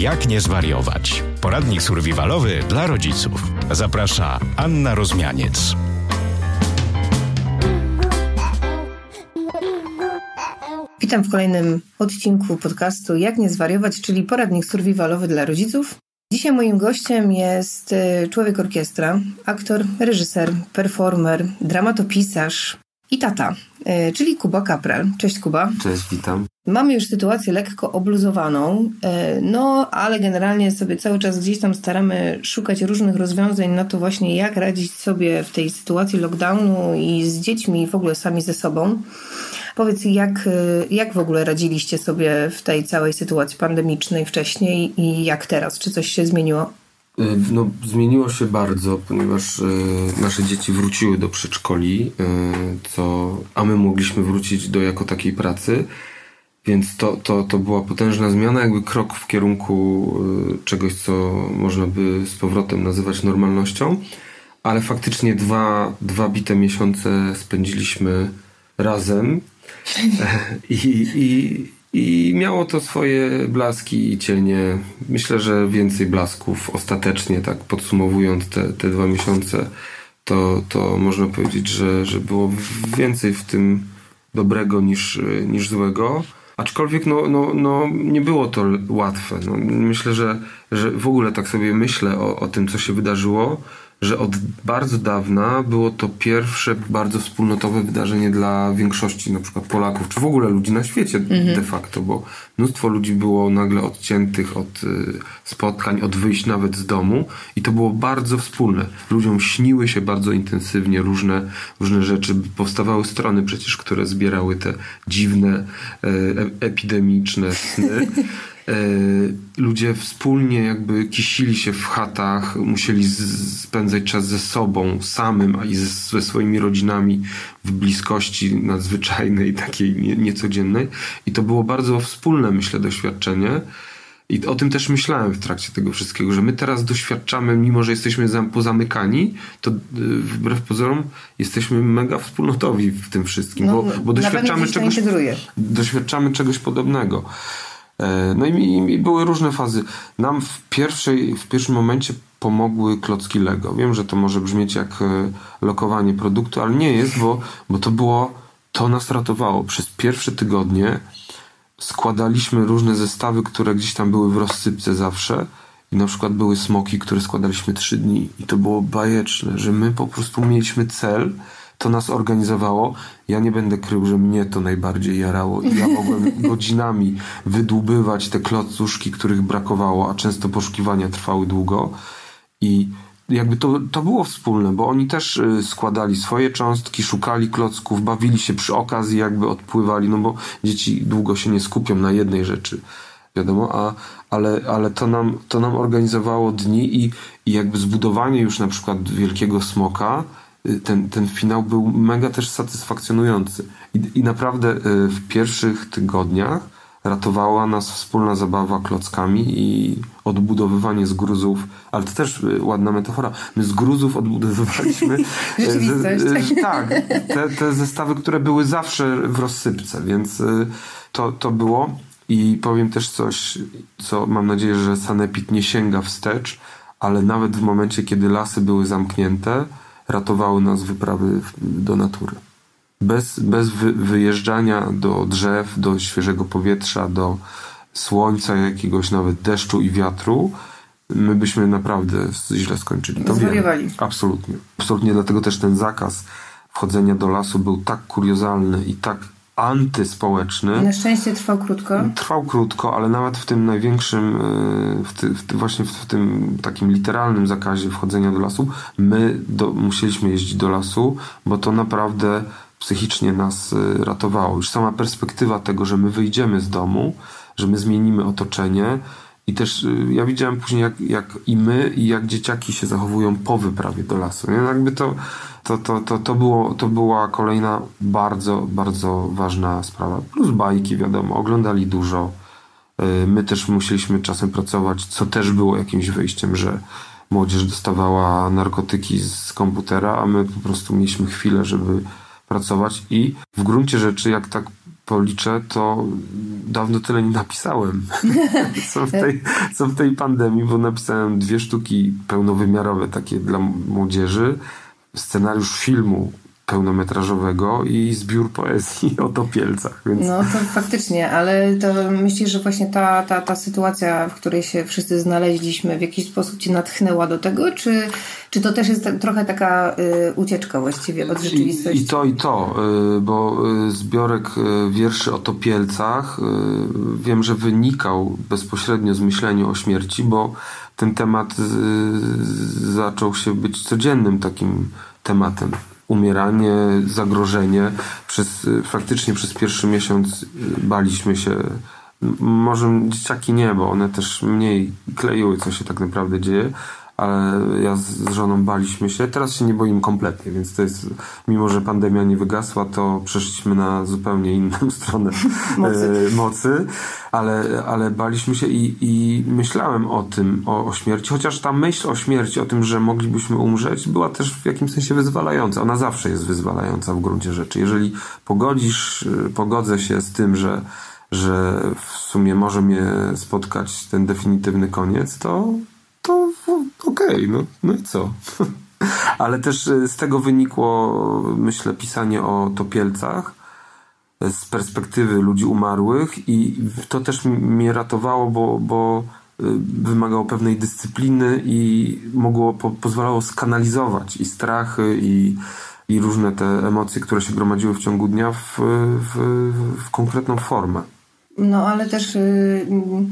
Jak nie zwariować? Poradnik survivalowy dla rodziców. Zaprasza Anna Rozmianiec. Witam w kolejnym odcinku podcastu Jak nie zwariować, czyli poradnik survivalowy dla rodziców. Dzisiaj moim gościem jest y, człowiek orkiestra, aktor, reżyser, performer, dramatopisarz i tata, y, czyli Kuba Kapral. Cześć Kuba. Cześć, witam. Mamy już sytuację lekko obluzowaną, y, no ale generalnie sobie cały czas gdzieś tam staramy szukać różnych rozwiązań na to właśnie, jak radzić sobie w tej sytuacji lockdownu i z dziećmi i w ogóle sami ze sobą. Powiedz, jak, jak w ogóle radziliście sobie w tej całej sytuacji pandemicznej wcześniej i jak teraz? Czy coś się zmieniło? No, zmieniło się bardzo, ponieważ nasze dzieci wróciły do przedszkoli, co, a my mogliśmy wrócić do jako takiej pracy, więc to, to, to była potężna zmiana, jakby krok w kierunku y, czegoś, co można by z powrotem nazywać normalnością, ale faktycznie dwa, dwa bite miesiące spędziliśmy razem i, i, I miało to swoje blaski i cienie. Myślę, że więcej blasków ostatecznie, tak podsumowując te, te dwa miesiące, to, to można powiedzieć, że, że było więcej w tym dobrego niż, niż złego. Aczkolwiek no, no, no, nie było to łatwe. No, myślę, że, że w ogóle tak sobie myślę o, o tym, co się wydarzyło że od bardzo dawna było to pierwsze bardzo wspólnotowe wydarzenie dla większości na przykład Polaków, czy w ogóle ludzi na świecie mhm. de facto, bo mnóstwo ludzi było nagle odciętych od y, spotkań, od wyjść nawet z domu i to było bardzo wspólne. Ludziom śniły się bardzo intensywnie różne, różne rzeczy. Powstawały strony przecież, które zbierały te dziwne, e, epidemiczne sny. E, ludzie wspólnie jakby kisili się w chatach, musieli spędzać czas ze sobą, samym, a i ze swoimi rodzinami w bliskości nadzwyczajnej, takiej niecodziennej. I to było bardzo wspólne, myślę, doświadczenie. I o tym też myślałem w trakcie tego wszystkiego, że my teraz doświadczamy, mimo że jesteśmy pozamykani, to y, wbrew pozorom jesteśmy mega wspólnotowi w tym wszystkim, no, bo, bo doświadczamy, czegoś, doświadczamy czegoś podobnego. E, no i, i, były różne fazy. Nam w, pierwszej, w pierwszym momencie pomogły klocki Lego. Wiem, że to może brzmieć jak e, lokowanie produktu, ale nie jest, bo, bo to było, to nas ratowało. Przez pierwsze tygodnie składaliśmy różne zestawy, które gdzieś tam były w rozsypce zawsze. I na przykład były smoki, które składaliśmy trzy dni. I to było bajeczne, że my po prostu mieliśmy cel, to nas organizowało. Ja nie będę krył, że mnie to najbardziej jarało i ja mogłem godzinami wydłubywać te klocuszki, których brakowało, a często poszukiwania trwały długo i jakby to, to było wspólne, bo oni też y, składali swoje cząstki, szukali klocków, bawili się przy okazji, jakby odpływali, no bo dzieci długo się nie skupią na jednej rzeczy, wiadomo, a, ale, ale to, nam, to nam organizowało dni i, i jakby zbudowanie już na przykład wielkiego smoka, ten, ten finał był mega też satysfakcjonujący. I, I naprawdę y, w pierwszych tygodniach ratowała nas wspólna zabawa klockami i odbudowywanie z gruzów, ale to też y, ładna metafora. My z gruzów odbudowywaliśmy tak, te, te zestawy, które były zawsze w rozsypce, więc to, to było. I powiem też coś, co mam nadzieję, że Sanepid nie sięga wstecz, ale nawet w momencie, kiedy lasy były zamknięte, ratowały nas wyprawy do natury. Bez, bez wy, wyjeżdżania do drzew, do świeżego powietrza, do słońca, jakiegoś nawet deszczu i wiatru, my byśmy naprawdę źle skończyli. To Zwariowali. Absolutnie. Absolutnie, dlatego też ten zakaz wchodzenia do lasu był tak kuriozalny i tak antyspołeczny. Na szczęście trwał krótko. Trwał krótko, ale nawet w tym największym, e, w ty, w właśnie w tym takim literalnym zakazie wchodzenia do lasu, my do, musieliśmy jeździć do lasu, bo to naprawdę psychicznie nas e, ratowało. Już sama perspektywa tego, że my wyjdziemy z domu, że my zmienimy otoczenie, i też e, ja widziałem później, jak, jak i my, i jak dzieciaki się zachowują po wyprawie do lasu. Nie? Jakby to, to, to, to, to, było, to była kolejna bardzo, bardzo ważna sprawa. Plus bajki, wiadomo, oglądali dużo. Y, my też musieliśmy czasem pracować, co też było jakimś wyjściem, że młodzież dostawała narkotyki z komputera, a my po prostu mieliśmy chwilę, żeby pracować i w gruncie rzeczy, jak tak policzę, to dawno tyle nie napisałem, co, w tej, co w tej pandemii, bo napisałem dwie sztuki pełnowymiarowe, takie dla młodzieży, scenariusz filmu pełnometrażowego i zbiór poezji o Topielcach. Więc... No to faktycznie, ale to myślisz, że właśnie ta, ta, ta sytuacja, w której się wszyscy znaleźliśmy, w jakiś sposób Cię natchnęła do tego, czy, czy to też jest trochę taka y, ucieczka właściwie od rzeczywistości? I, I, to, i to, y, bo y, zbiorek y, wierszy o Topielcach y, wiem, że wynikał bezpośrednio z myślenia o śmierci, bo ten temat y, zaczął się być codziennym takim tematem umieranie, zagrożenie. Przez, faktycznie przez pierwszy miesiąc baliśmy się. Może dzieciaki nie, bo one też mniej kleiły, co się tak naprawdę dzieje, ale ja z żoną baliśmy się. Teraz się nie boimy kompletnie, więc to jest, mimo że pandemia nie wygasła, to przeszliśmy na zupełnie inną stronę mocy, e, mocy ale, ale baliśmy się i, i myślałem o tym, o, o śmierci, chociaż ta myśl o śmierci, o tym, że moglibyśmy umrzeć, była też w jakimś sensie wyzwalająca. Ona zawsze jest wyzwalająca w gruncie rzeczy. Jeżeli pogodzisz, e, pogodzę się z tym, że że w sumie może mnie spotkać ten definitywny koniec, to, to okej, okay, no, no i co? Ale też e, z tego wynikło, myślę, pisanie o topielcach e, z perspektywy ludzi umarłych i to też mnie ratowało, bo, bo e, wymagało pewnej dyscypliny i mogło, po, pozwalało skanalizować i strachy i, i różne te emocje, które się gromadziły w ciągu dnia w, w, w konkretną formę. No ale też... Yy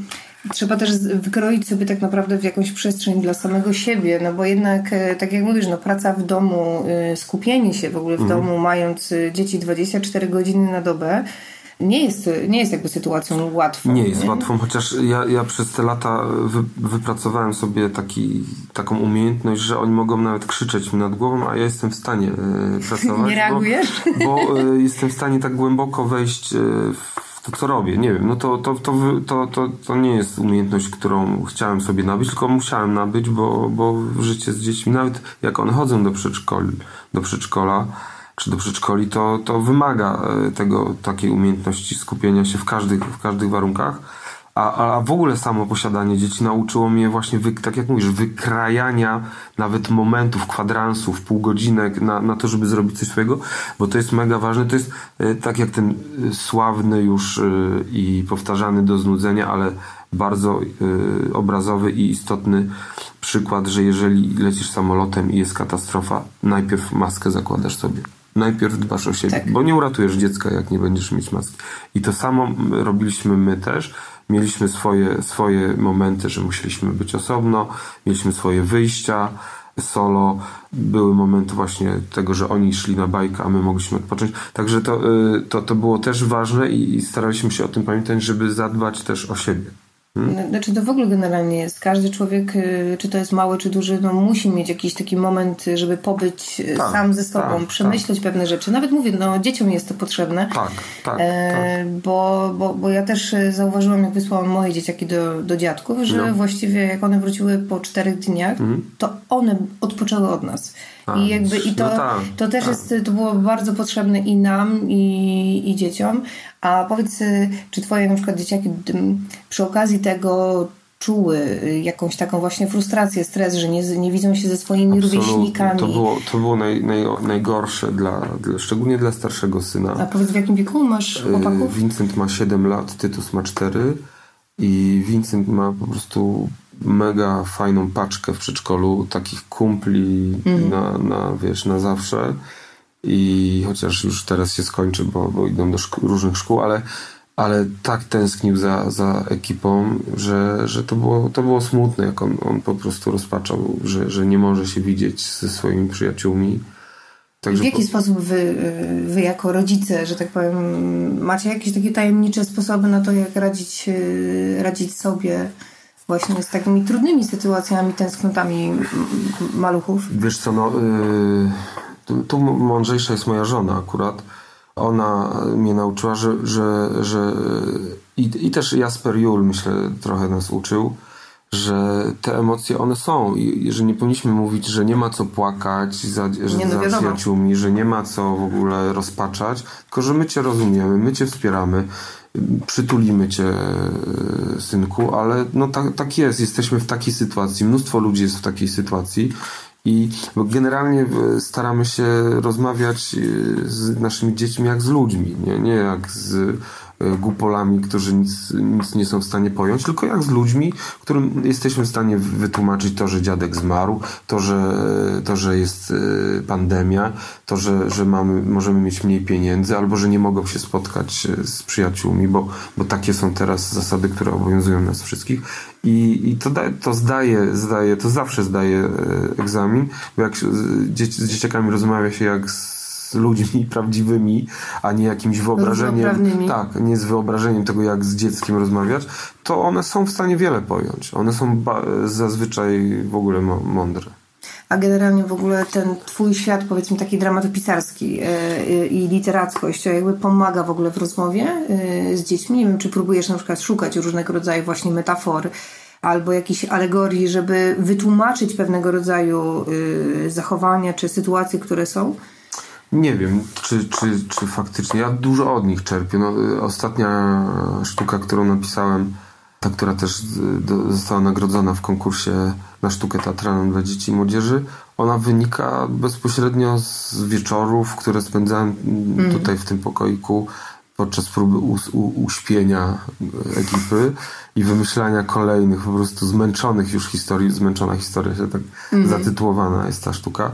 Trzeba też wykroić sobie tak naprawdę w jakąś przestrzeń dla samego siebie, no bo jednak, e, tak jak mówisz, no praca w domu, e, skupienie się w ogóle w mhm. domu, mając e, dzieci 24 godziny na dobę, nie jest, nie jest jakby sytuacją łatwą. Nie jest nie? łatwą, chociaż ja, ja przez te lata wy, wypracowałem sobie taki, taką umiejętność, że oni mogą nawet krzyczeć mi nad głową, a ja jestem w stanie y, pracować. nie reagujesz? Bo, bo y, jestem w stanie tak głęboko wejść y, w to co robię, nie wiem, no to, to, to, to, to, to nie jest umiejętność, którą chciałem sobie nabyć, tylko musiałem nabyć, bo, bo życie z dziećmi, nawet jak one chodzą do przedszkoli, do przedszkola, czy do przedszkoli, to, to wymaga e, tego, takiej umiejętności skupienia się w każdych, w każdych warunkach a, a w ogóle samo posiadanie dzieci nauczyło mnie właśnie, wy, tak jak mówisz, wykrajania nawet momentów, kwadransów, półgodzinek na, na to, żeby zrobić coś swojego, bo to jest mega ważne. To jest e, tak jak ten e, sławny już e, i powtarzany do znudzenia, ale bardzo obrazowy i istotny przykład, że jeżeli lecisz samolotem i jest katastrofa, najpierw maskę zakładasz sobie. Najpierw dbasz o siebie, tak. bo nie uratujesz dziecka, jak nie będziesz mieć maski. I to samo robiliśmy my też mieliśmy swoje, swoje momenty, że musieliśmy być osobno, mieliśmy swoje wyjścia solo. Były momenty właśnie tego, że oni szli na bajkę, a my mogliśmy odpocząć. Także to, y, to, to było też ważne i staraliśmy się o tym pamiętać, żeby zadbać też o siebie. Hmm? Znaczy to w ogóle generalnie jest. Każdy człowiek, y, czy to jest mały, czy duży, no musi mieć jakiś taki moment, żeby pobyć y, tak, sam ze sobą, tak, przemyśleć tak. pewne rzeczy. Nawet mówię, no dzieciom jest to potrzebne. Tak, tak, e, tak. Bo, bo, bo ja też y, zauważyłam, jak wysłałam moje dzieciaki do, do dziadków, że no. właściwie jak one wróciły po czterech dniach, mhm. to one odpoczęły od nas. I jakby i to, no tak, to też tak. jest, to było bardzo potrzebne i nam, i, i dzieciom. A powiedz, czy twoje na przykład dzieciaki przy okazji tego czuły jakąś taką właśnie frustrację, stres, że nie, nie widzą się ze swoimi Absolutnie. rówieśnikami. To było, to było naj, naj, najgorsze, dla, dla, szczególnie dla starszego syna. A powiedz w jakim wieku masz y, chłopaków? Vincent ma 7 lat, Tytus ma 4 i Vincent ma po prostu mega fajną paczkę w przedszkolu takich kumpli mm. na, na, wiesz, na zawsze i chociaż już teraz się skończy, bo, bo idą do szkół, różnych szkół, ale, ale tak tęsknił za, za ekipą, że, że to, było, to było smutne, jak on, on po prostu rozpaczał, że, że nie może się widzieć ze swoimi przyjaciółmi. Także w jaki po... sposób wy, wy jako rodzice, że tak powiem, macie jakieś takie tajemnicze sposoby na to, jak radzić, radzić sobie właśnie z takimi trudnymi sytuacjami, tęsknotami maluchów? Wiesz co, no... Yy tu mądrzejsza jest moja żona akurat. Ona mnie nauczyła, że, że, że i, i też Jasper Jul, myślę, trochę nas uczył, że te emocje one są i że nie powinniśmy mówić, że nie ma co płakać za, nie, no za przyjaciółmi, że nie ma co w ogóle rozpaczać, tylko że my cię rozumiemy, my cię wspieramy. Przytulimy cię, synku, ale no tak, tak jest. Jesteśmy w takiej sytuacji. Mnóstwo ludzi jest w takiej sytuacji. I generalnie staramy się rozmawiać z naszymi dziećmi jak z ludźmi, nie, nie jak z E, głupolami, którzy nic, nic nie są w stanie pojąć, tylko jak z ludźmi, którym jesteśmy w stanie wytłumaczyć to, że dziadek zmarł, to, że, to, że jest e, pandemia, to, że, że mamy, możemy mieć mniej pieniędzy, albo że nie mogą się spotkać e, z przyjaciółmi, bo, bo takie są teraz zasady, które obowiązują nas wszystkich. I, i to, da, to zdaje, zdaje, to zawsze zdaje egzamin, bo jak z, z dzieciakami rozmawia się jak z z ludźmi prawdziwymi, a nie jakimś wyobrażeniem. Tak, nie z wyobrażeniem tego, jak z dzieckiem rozmawiać, to one są w stanie wiele pojąć. One są zazwyczaj w ogóle mądre. A generalnie w ogóle ten twój świat, powiedzmy taki dramatopisarski yy, i literackość, jakby pomaga w ogóle w rozmowie yy, z dziećmi? Nie wiem, czy próbujesz na przykład szukać różnego rodzaju właśnie metafor albo jakichś alegorii, żeby wytłumaczyć pewnego rodzaju zachowania czy sytuacje, które są? Nie wiem, czy, czy, czy faktycznie. Ja dużo od nich czerpię. No, ostatnia sztuka, którą napisałem, ta, która też do, została nagrodzona w konkursie na sztukę teatralną dla dzieci i młodzieży, ona wynika bezpośrednio z wieczorów, które spędzałem mm. tutaj w tym pokoiku podczas próby us, u, uśpienia ekipy i wymyślania kolejnych po prostu zmęczonych już historii, zmęczona historia się tak mm. zatytułowana jest ta sztuka.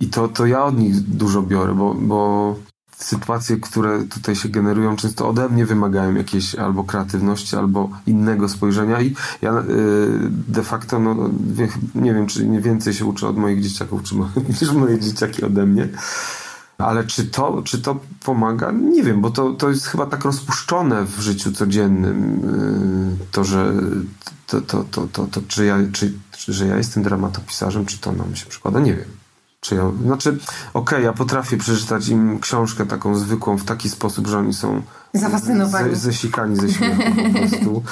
I to, to ja od nich dużo biorę, bo, bo sytuacje, które tutaj się generują, często ode mnie wymagają jakiejś albo kreatywności, albo innego spojrzenia i ja y, de facto, no, nie wiem, czy nie więcej się uczę od moich dzieciaków, czy niż moje dzieciaki ode mnie. Ale czy to, czy to pomaga? Nie wiem, bo to, to jest chyba tak rozpuszczone w życiu codziennym, y, to, że to, to, to, to, to, czy, ja, czy, że ja jestem dramatopisarzem, czy to nam się przykłada, nie wiem. Czy ja, znaczy, okej, okay, ja potrafię przeczytać im książkę taką zwykłą w taki sposób, że oni są zafascynowani. Ze, zesikani ze śmiechu po prostu.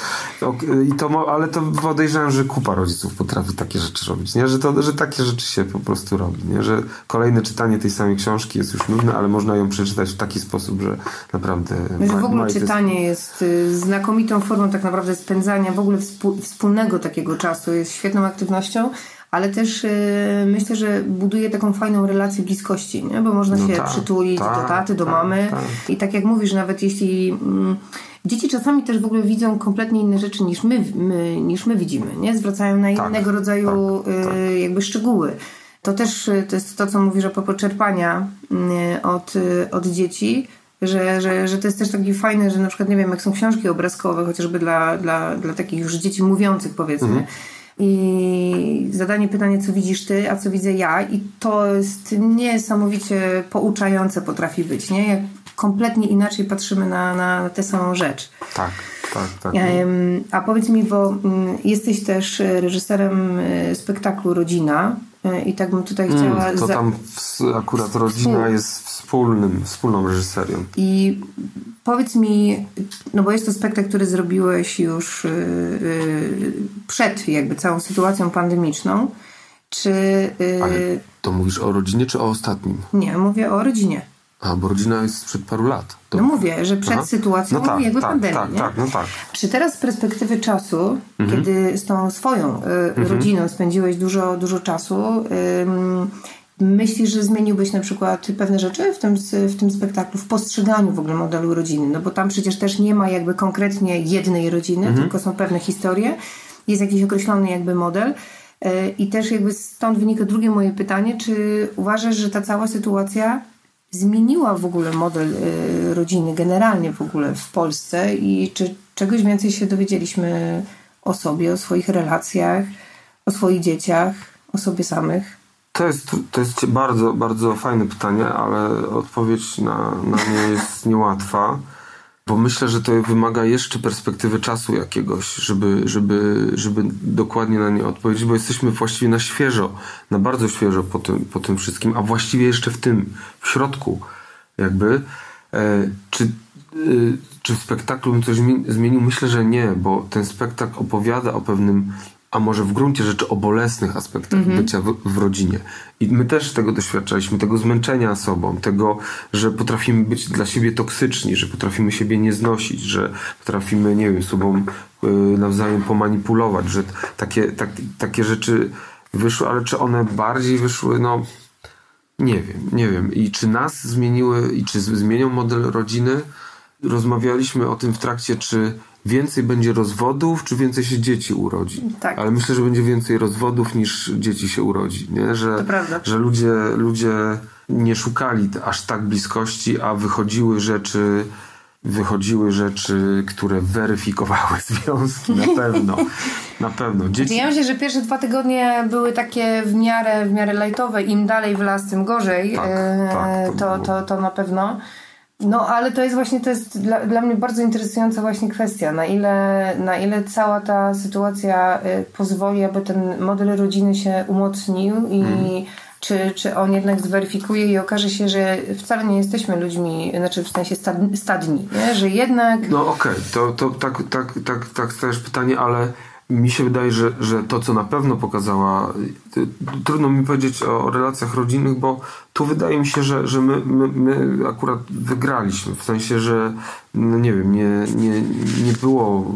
I to, ale to podejrzewam, że kupa rodziców potrafi takie rzeczy robić, nie? Że, to, że takie rzeczy się po prostu robi, nie? Że kolejne czytanie tej samej książki jest już nudne, ale można ją przeczytać w taki sposób, że naprawdę... Że w ogóle czytanie jest y, znakomitą formą tak naprawdę spędzania w ogóle wspólnego takiego czasu. Jest świetną aktywnością ale też y, myślę, że buduje taką fajną relację bliskości, nie? bo można no się tak, przytulić tak, do taty, do tak, mamy tak. i tak jak mówisz, nawet jeśli mm, dzieci czasami też w ogóle widzą kompletnie inne rzeczy niż my, my niż my widzimy, nie? zwracają na tak, innego rodzaju tak, y, jakby szczegóły. To też y, to jest to, co mówisz a propos czerpania od, od dzieci, że, że, że to jest też taki fajne, że na przykład, nie wiem, jak są książki obrazkowe, chociażby dla, dla, dla takich już dzieci mówiących, powiedzmy, mhm i zadanie pytanie, co widzisz ty, a co widzę ja, i to jest niesamowicie pouczające potrafi być, nie? Jak kompletnie inaczej patrzymy na, na tę samą rzecz. Tak, tak, tak. A powiedz mi, bo mm, jesteś też reżyserem e, spektaklu Rodzina i tak bym tutaj mm, chciała... Mm, to tam akurat Rodzina jest wspólnym, wspólną reżyserią. I powiedz mi, no bo jest to spektakl, który zrobiłeś już yy, przed jakby całą sytuacją pandemiczną. Czy. Yy, Ale to mówisz o rodzinie czy o ostatnim? Nie, mówię o rodzinie. A, bo rodzina jest sprzed paru lat. To... No mówię, że przed Aha. sytuacją no tak, jakby tak, pandemii. Tak, nie? tak, no tak. Czy teraz z perspektywy czasu, mhm. kiedy z tą swoją y, mhm. rodziną spędziłeś dużo, dużo czasu, y, Myślisz, że zmieniłbyś na przykład pewne rzeczy w tym, w tym spektaklu, w postrzeganiu w ogóle modelu rodziny? No bo tam przecież też nie ma jakby konkretnie jednej rodziny, mhm. tylko są pewne historie, jest jakiś określony jakby model. E, I też jakby stąd wynika drugie moje pytanie, czy uważasz, że ta cała sytuacja zmieniła w ogóle model e, rodziny generalnie w ogóle w Polsce i czy czegoś więcej się dowiedzieliśmy o sobie, o swoich relacjach, o swoich dzieciach, o sobie samych? To jest, to jest bardzo, bardzo fajne pytanie, ale odpowiedź na, na nie jest niełatwa, bo myślę, że to wymaga jeszcze perspektywy czasu jakiegoś, żeby, żeby, żeby dokładnie na nie odpowiedzieć, bo jesteśmy właściwie na świeżo, na bardzo świeżo po tym, po tym wszystkim, a właściwie jeszcze w tym, w środku jakby. E, czy, e, czy w spektaklu bym coś zmienił? Myślę, że nie, bo ten spektakl opowiada o pewnym a może w gruncie rzeczy o bolesnych aspektach Mhm. bycia w, w rodzinie. I my też tego doświadczaliśmy, tego zmęczenia sobą, tego, że potrafimy być dla siebie toksyczni, że potrafimy siebie nie znosić, że potrafimy, nie wiem, sobą y, nawzajem pomanipulować, że takie, tak, takie rzeczy wyszły, ale czy one bardziej wyszły, no nie wiem, nie wiem. I czy nas zmieniły, i czy zmienią model rodziny? Rozmawialiśmy o tym w trakcie, czy więcej będzie rozwodów, czy więcej się dzieci urodzi. Tak. Ale myślę, że będzie więcej rozwodów niż dzieci się urodzi. Nie? Że, To że ludzie, ludzie nie szukali aż tak bliskości, a wychodziły rzeczy, wychodziły rzeczy, które weryfikowały związki. Na pewno. Na pewno. Dzieci, Ja myślę, że pierwsze dwa tygodnie były takie w miarę, w miarę lajtowe. Im dalej w las, tym gorzej. Tak, E, tak, to to, było. to, to na pewno. No, ale to jest właśnie, to jest dla, dla mnie bardzo interesująca właśnie kwestia, na ile, na ile cała ta sytuacja y, pozwoli, aby ten model rodziny się umocnił i Mhm. czy, czy on jednak zweryfikuje i okaże się, że wcale nie jesteśmy ludźmi, znaczy w sensie stad, stadni, nie? że jednak No okej, to, to tak, tak, tak, tak stajesz pytanie, ale mi się wydaje, że, że to, co na pewno pokazała, y, trudno mi powiedzieć o, relacjach rodzinnych, bo tu wydaje mi się, że, że my, my, my akurat wygraliśmy. W sensie, że no nie wiem, nie, nie, nie było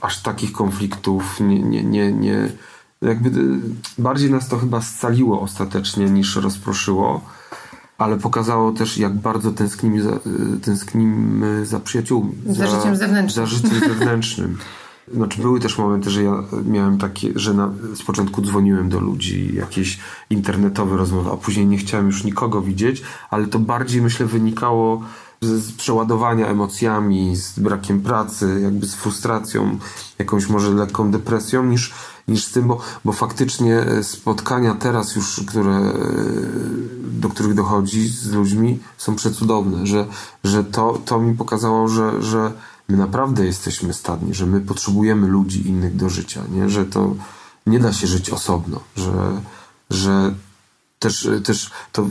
aż takich konfliktów, nie, nie, nie, nie jakby y, bardziej nas to chyba scaliło ostatecznie niż rozproszyło ale pokazało też, jak bardzo tęsknimy za, y, tęsknimy za przyjaciółmi. Za życiem zewnętrznym. Za życiem zewnętrznym. Znaczy były też momenty, że ja miałem takie, że na, z początku dzwoniłem do ludzi, jakieś internetowe rozmowy, a później nie chciałem już nikogo widzieć, ale to bardziej myślę wynikało z, przeładowania emocjami, z brakiem pracy, jakby z frustracją, jakąś może lekką depresją, niż, niż z tym, bo, bo faktycznie e, spotkania teraz już, które, e, do których dochodzi z ludźmi, są przecudowne, że, że to, to mi pokazało, że, że my naprawdę jesteśmy stadni, że my potrzebujemy ludzi innych do życia, nie? że to nie da się żyć osobno, że, że też, też to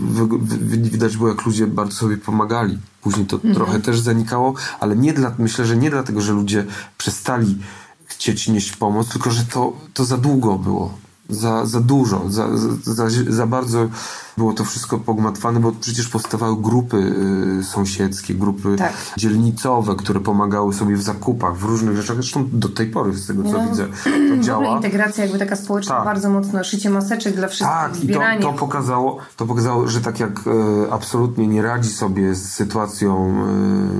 widać było, jak ludzie bardzo sobie pomagali. Później to trochę też zanikało, ale nie dla, myślę, że nie dlatego, że ludzie przestali chcieć nieść pomoc, tylko że to, to za długo było. Za, za dużo, za, za, za bardzo było to wszystko pogmatwane, bo przecież powstawały grupy y, sąsiedzkie, grupy Tak. dzielnicowe, które pomagały sobie w zakupach, w różnych rzeczach. Zresztą do tej pory, z tego co No. widzę, to w ogóle działa. integracja jakby taka społeczna Tak. bardzo mocno, szycie maseczek dla wszystkich, Tak, i to, zbieranie. to, pokazało, to pokazało, że tak jak e, absolutnie nie radzi sobie z sytuacją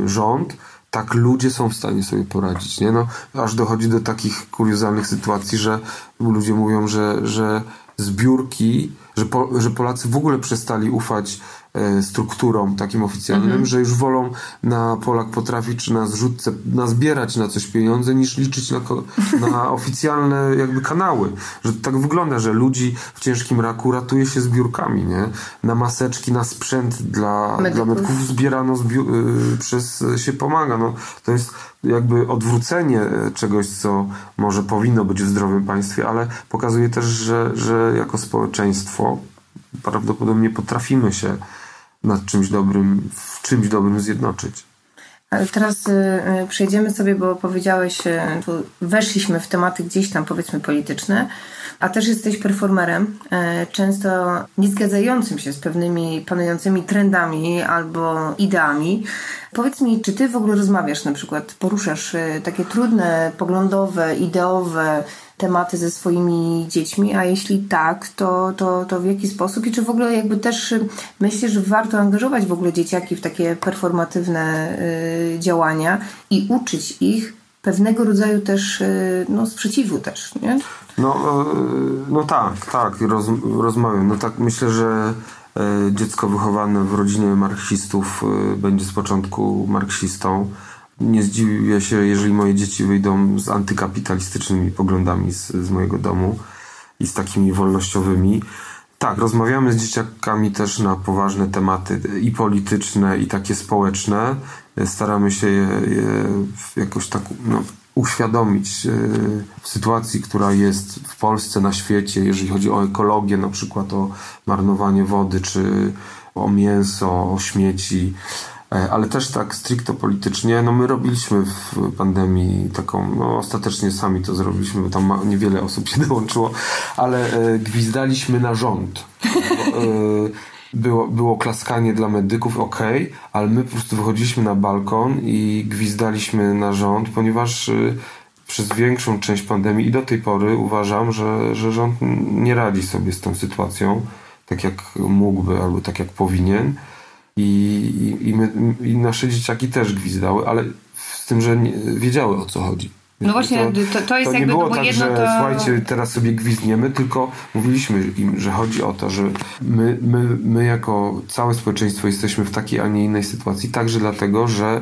e, rząd, tak ludzie są w stanie sobie poradzić. Nie? No, aż dochodzi do takich kuriozalnych sytuacji, że ludzie mówią, że, że zbiórki, że, po, że Polacy w ogóle przestali ufać e, strukturom takim oficjalnym, że już wolą na Polak potrafi czy na zrzutce nazbierać na coś pieniądze niż liczyć na, na oficjalne jakby kanały. Że tak wygląda, że ludzi w ciężkim raku ratuje się zbiórkami, nie? Na maseczki, na sprzęt dla Medyków. dla medyków zbierano zbiu- y, przez się pomaga. No, to jest jakby odwrócenie y, czegoś, co może powinno być w zdrowym państwie, ale pokazuje też, że, że jako społeczeństwo prawdopodobnie potrafimy się nad czymś dobrym, w czymś dobrym zjednoczyć. Ale teraz y, y, przejdziemy sobie, bo powiedziałeś, y, weszliśmy w tematy gdzieś tam powiedzmy polityczne, a też jesteś performerem, często nie zgadzającym się z pewnymi panującymi trendami albo ideami. Powiedz mi, czy ty w ogóle rozmawiasz, na przykład poruszasz takie trudne, poglądowe, ideowe tematy ze swoimi dziećmi, a jeśli tak, to, to, to w jaki sposób i czy w ogóle jakby też y, myślisz, że warto angażować w ogóle dzieciaki w takie performatywne y, działania i uczyć ich pewnego rodzaju też y, no, sprzeciwu też, nie? No, e, no tak, tak, roz, rozmawiam. No tak, myślę, że e, dziecko wychowane w rodzinie marksistów e, będzie z początku marksistą. Nie zdziwię się, jeżeli moje dzieci wyjdą z antykapitalistycznymi poglądami z, z mojego domu i z takimi wolnościowymi. Tak, rozmawiamy z dzieciakami też na poważne tematy i polityczne, i takie społeczne. Staramy się je, je jakoś tak no, uświadomić e, w sytuacji, która jest w Polsce, na świecie, jeżeli chodzi o ekologię, na przykład o marnowanie wody, czy o mięso, o śmieci. E, ale też tak stricto politycznie, no my robiliśmy w pandemii taką, no ostatecznie sami to zrobiliśmy, bo tam niewiele osób się dołączyło, ale e, gwizdaliśmy na rząd. E, było, było klaskanie dla medyków, ok, ale my po prostu wychodziliśmy na balkon i gwizdaliśmy na rząd, ponieważ przez większą część pandemii i do tej pory uważam, że, że rząd nie radzi sobie z tą sytuacją tak jak mógłby albo tak jak powinien. I, i, my, i nasze dzieciaki też gwizdały, ale z tym, że nie, wiedziały o co chodzi. No właśnie, to, to jest to jakby, nie było no bo tak, jedno że to... słuchajcie, teraz sobie gwizdniemy, tylko mówiliśmy im, że chodzi o to, że my, my, my jako całe społeczeństwo jesteśmy w takiej, a nie innej sytuacji, także dlatego, że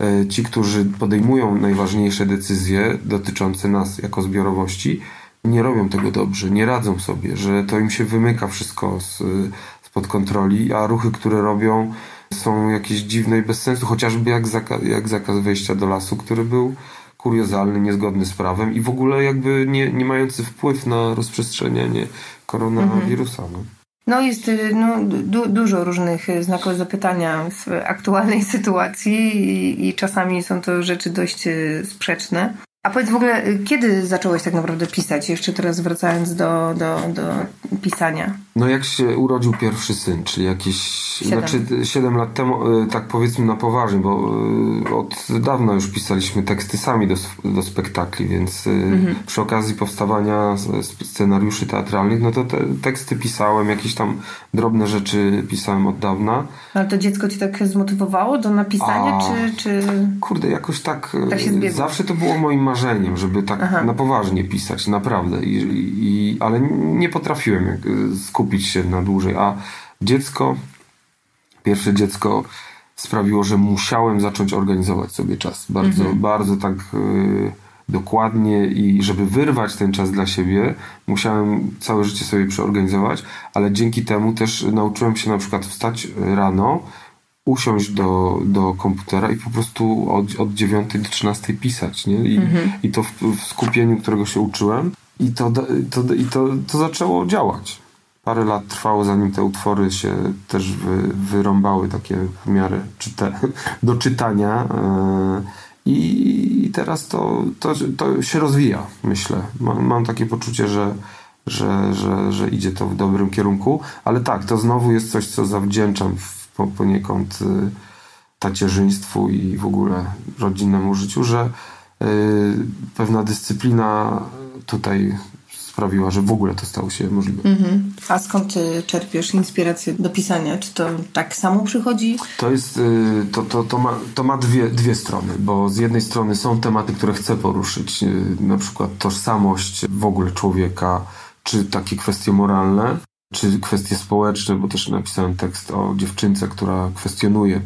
e, ci, którzy podejmują najważniejsze decyzje dotyczące nas jako zbiorowości, nie robią tego dobrze, nie radzą sobie, że to im się wymyka wszystko z, spod kontroli, a ruchy, które robią są jakieś dziwne i bez sensu, chociażby jak, zaka jak zakaz wejścia do lasu, który był kuriozalny, niezgodny z prawem i w ogóle jakby nie, nie mający wpływ na rozprzestrzenianie koronawirusa. No. No jest no, du dużo różnych znaków zapytania w aktualnej sytuacji i, i, czasami są to rzeczy dość sprzeczne. A powiedz w ogóle, kiedy zacząłeś tak naprawdę pisać? Jeszcze teraz wracając do, do, do pisania. No jak się urodził pierwszy syn, czyli jakieś, Siedem. znaczy 7 lat temu, e, tak powiedzmy na poważnie, bo e, od dawna już pisaliśmy teksty sami do, do spektakli, więc mhm. przy okazji powstawania scenariuszy teatralnych, no to te teksty pisałem, jakieś tam drobne rzeczy pisałem od dawna. Ale to dziecko ci tak zmotywowało do napisania, A, czy, czy... Kurde, jakoś tak, tak zawsze to było moim marzeniem, żeby tak Aha. na poważnie pisać, naprawdę, I, i, ale nie potrafiłem skupić skupić się na dłużej. A dziecko, pierwsze dziecko sprawiło, że musiałem zacząć organizować sobie czas. Bardzo, mhm. bardzo tak y, dokładnie i żeby wyrwać ten czas dla siebie, musiałem całe życie sobie przeorganizować, ale dzięki temu też nauczyłem się na przykład wstać rano, usiąść do, do komputera i po prostu od, od 9 do 13 pisać, nie? I, mhm. i to w, w, skupieniu, którego się uczyłem i to, to, i to, to zaczęło działać parę lat trwało, zanim te utwory się też wy, wyrąbały takie w miarę czyte, do czytania. E, I teraz to, to, to się rozwija, myślę. Mam, mam takie poczucie, że, że, że, że idzie to w dobrym kierunku, ale tak, to znowu jest coś, co zawdzięczam w, poniekąd y, tacierzyństwu i w ogóle rodzinnemu życiu, że y, pewna dyscyplina tutaj sprawiła, że w ogóle to stało się możliwe. Mhm. A skąd czerpiesz inspirację do pisania? Czy to tak samo przychodzi? To jest, y, to, to, to ma, to ma dwie, dwie strony, bo z jednej strony są tematy, które chcę poruszyć, y, na przykład tożsamość w ogóle człowieka, czy takie kwestie moralne, czy kwestie społeczne, bo też napisałem tekst o dziewczynce, która kwestionuje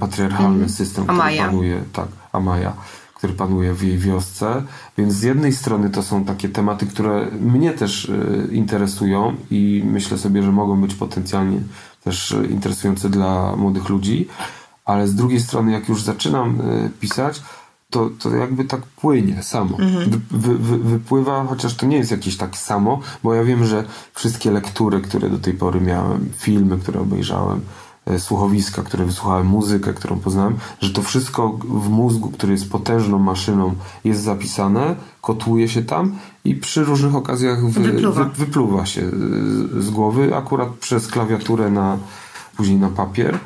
patriarchalny mm. system, Amaya. który panuje, tak, Amaya który panuje w jej wiosce. Więc z jednej strony to są takie tematy, które mnie też e, interesują i myślę sobie, że mogą być potencjalnie też e, interesujące dla młodych ludzi, ale z drugiej strony, jak już zaczynam e, pisać, to, to jakby tak płynie samo. Mhm. Wy, wy, wypływa, chociaż to nie jest jakieś tak samo, bo ja wiem, że wszystkie lektury, które do tej pory miałem, filmy, które obejrzałem, słuchowiska, które wysłuchałem, muzykę, którą poznałem, że to wszystko w mózgu, który jest potężną maszyną, jest zapisane, kotłuje się tam i przy różnych okazjach wy, wypluwa. Wy, wypluwa się z głowy, akurat przez klawiaturę na później na papier.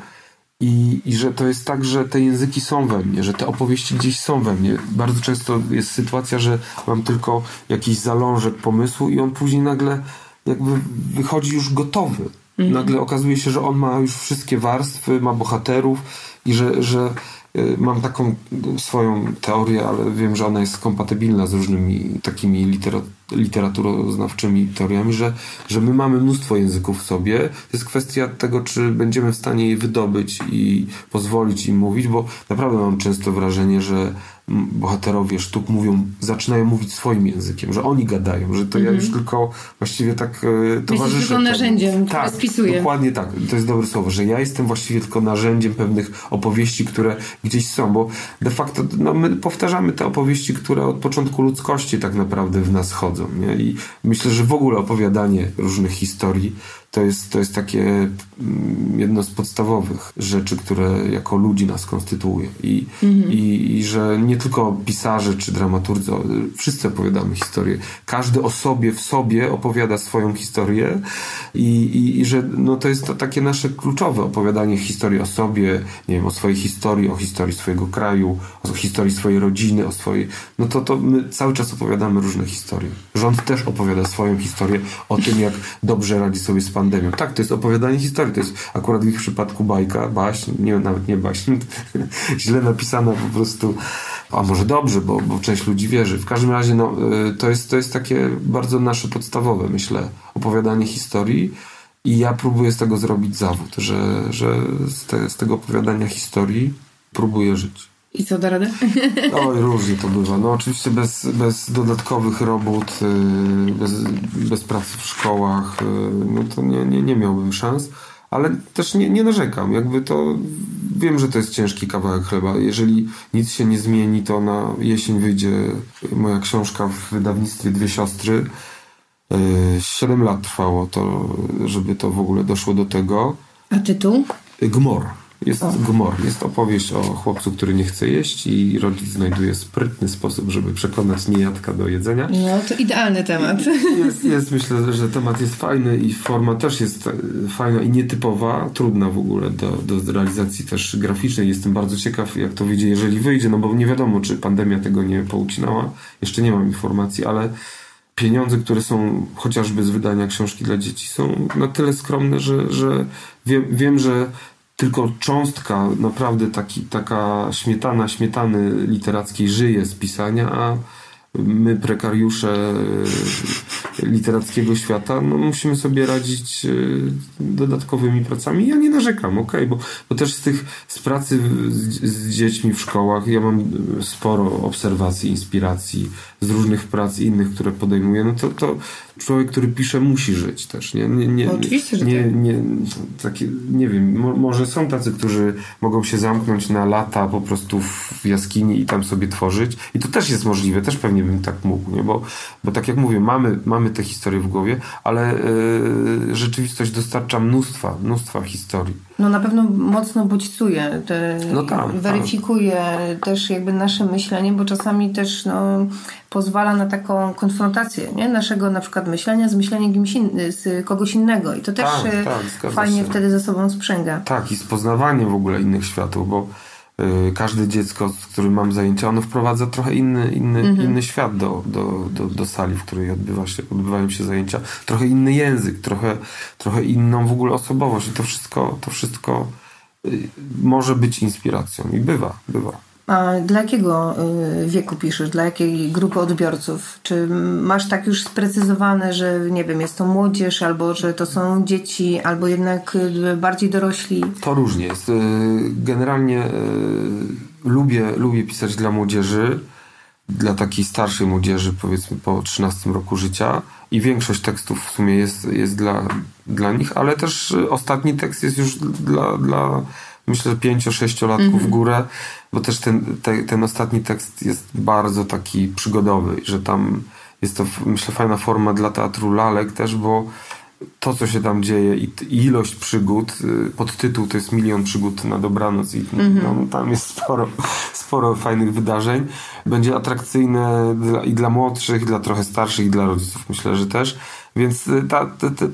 I, I że to jest tak, że te języki są we mnie, że te opowieści gdzieś są we mnie. Bardzo często jest sytuacja, że mam tylko jakiś zalążek pomysłu i on później nagle jakby wychodzi już gotowy. Mhm. Nagle okazuje się, że on ma już wszystkie warstwy, ma bohaterów i że, że y, mam taką swoją teorię, ale wiem, że ona jest kompatybilna z różnymi takimi literat literaturoznawczymi teoriami, że, że my mamy mnóstwo języków w sobie. To jest kwestia tego, czy będziemy w stanie je wydobyć i pozwolić im mówić, bo naprawdę mam często wrażenie, że bohaterowie sztuk mówią, zaczynają mówić swoim językiem, że oni gadają, że to mm -hmm. ja już mhm. tylko właściwie tak e, towarzyszę. Jesteś tylko narzędziem, tak, które spisuje. dokładnie tak. To jest dobre słowo, że ja jestem właściwie tylko narzędziem pewnych opowieści, które gdzieś są, bo de facto no, my powtarzamy te opowieści, które od początku ludzkości tak naprawdę w nas chodzą. Nie? I myślę, że w ogóle opowiadanie różnych historii to jest, to jest takie mm, jedno z podstawowych rzeczy, które jako ludzi nas konstytuuje. I, mhm. i, I, że nie tylko pisarze czy dramaturgy, wszyscy opowiadamy historię. Każdy o sobie w sobie opowiada swoją historię i, i, i że no, to jest to takie nasze kluczowe opowiadanie historii o sobie, nie wiem, o swojej historii, o historii swojego kraju, o historii swojej rodziny, o swojej... No to, to my cały czas opowiadamy różne historie. Rząd też opowiada swoją historię o tym, jak dobrze radzi sobie z pandemią. Tak, to jest opowiadanie historii. To jest akurat w ich przypadku bajka, baśń, nie, nawet nie baśń, źle napisana po prostu. A może dobrze, bo, bo część ludzi wierzy. W każdym razie no, y, to, jest, to jest takie bardzo nasze podstawowe, myślę, opowiadanie historii. I ja próbuję z tego zrobić zawód, że, że z, te, z tego opowiadania historii próbuję żyć. I co da radę? Oj, różnie to bywa. No oczywiście bez, bez dodatkowych robót, y, bez, bez pracy w szkołach, y, no to nie, nie, nie miałbym szans. Ale też nie, nie narzekam. Jakby to wiem, że to jest ciężki kawałek chleba. Jeżeli nic się nie zmieni, to na jesień wyjdzie moja książka w wydawnictwie Dwie Siostry. Y, siedem lat trwało to, żeby to w ogóle doszło do tego. A tytuł? Gmor. Jest. Gmor. Jest opowieść o chłopcu, który nie chce jeść i rodzic znajduje sprytny sposób, żeby przekonać niejadka do jedzenia. No, to idealny temat. Jest, jest, myślę, że temat jest fajny i forma też jest e, fajna i nietypowa, trudna w ogóle do, do realizacji też graficznej. Jestem bardzo ciekaw, jak to wyjdzie, jeżeli wyjdzie, no bo nie wiadomo, czy pandemia tego nie poucinała. Jeszcze nie mam informacji, ale pieniądze, które są chociażby z wydania książki dla dzieci, są na tyle skromne, że, że wiem, wiem, że tylko cząstka, naprawdę taki, taka śmietana śmietany literackiej żyje z pisania, a my, prekariusze e, literackiego świata, no musimy sobie radzić e, dodatkowymi pracami. Ja nie narzekam, ok, bo, bo też z tych, z pracy z, z dziećmi w szkołach, ja mam sporo obserwacji, inspiracji z różnych prac innych, które podejmuję, no to, to człowiek, który pisze, musi żyć też, nie? nie, nie Oczywiście, że nie, tak. nie, takie, nie wiem, mo, może są tacy, którzy mogą się zamknąć na lata po prostu w jaskini i tam sobie tworzyć i to też jest możliwe, też pewnie bym tak mógł, nie? Bo, bo tak jak mówię, mamy, mamy te historie w głowie, ale yy, rzeczywistość dostarcza mnóstwa, mnóstwa historii. No na pewno mocno bodźcuje, te, no tak, weryfikuje tak. też jakby nasze myślenie, bo czasami też no, pozwala na taką konfrontację nie? naszego na przykład myślenia z myśleniem in, z kogoś innego i to też tak, tak, fajnie się. wtedy ze sobą sprzęga. Tak i z poznawaniem w ogóle innych światów, bo każde dziecko, z którym mam zajęcia, ono wprowadza trochę inny, inny, mhm. inny świat do, do, do, do sali, w której odbywa się, odbywają się zajęcia. Trochę inny język, trochę, trochę inną w ogóle osobowość i to wszystko, to wszystko y, może być inspiracją i bywa, bywa. A dla jakiego y, wieku piszesz? Dla jakiej grupy odbiorców? Czy masz tak już sprecyzowane, że nie wiem, jest to młodzież, albo że to są dzieci, albo jednak y, bardziej dorośli? To różnie jest. Y, generalnie lubię, lubię pisać dla młodzieży, dla takiej starszej młodzieży, powiedzmy po 13 roku życia i większość tekstów w sumie jest, jest dla, dla nich, ale też ostatni tekst jest już dla, dla myślę, 5-6 latków mm -hmm. w górę, bo też ten, te, ten ostatni tekst jest bardzo taki przygodowy, że tam jest to, myślę, fajna forma dla teatru lalek też, bo to, co się tam dzieje i, ilość przygód, y, podtytuł to jest milion przygód na dobranoc i mm -hmm. no, tam jest sporo, sporo fajnych wydarzeń. Będzie atrakcyjne dla, i dla młodszych, i dla trochę starszych, i dla rodziców myślę, że też. Więc y, ta, te, te,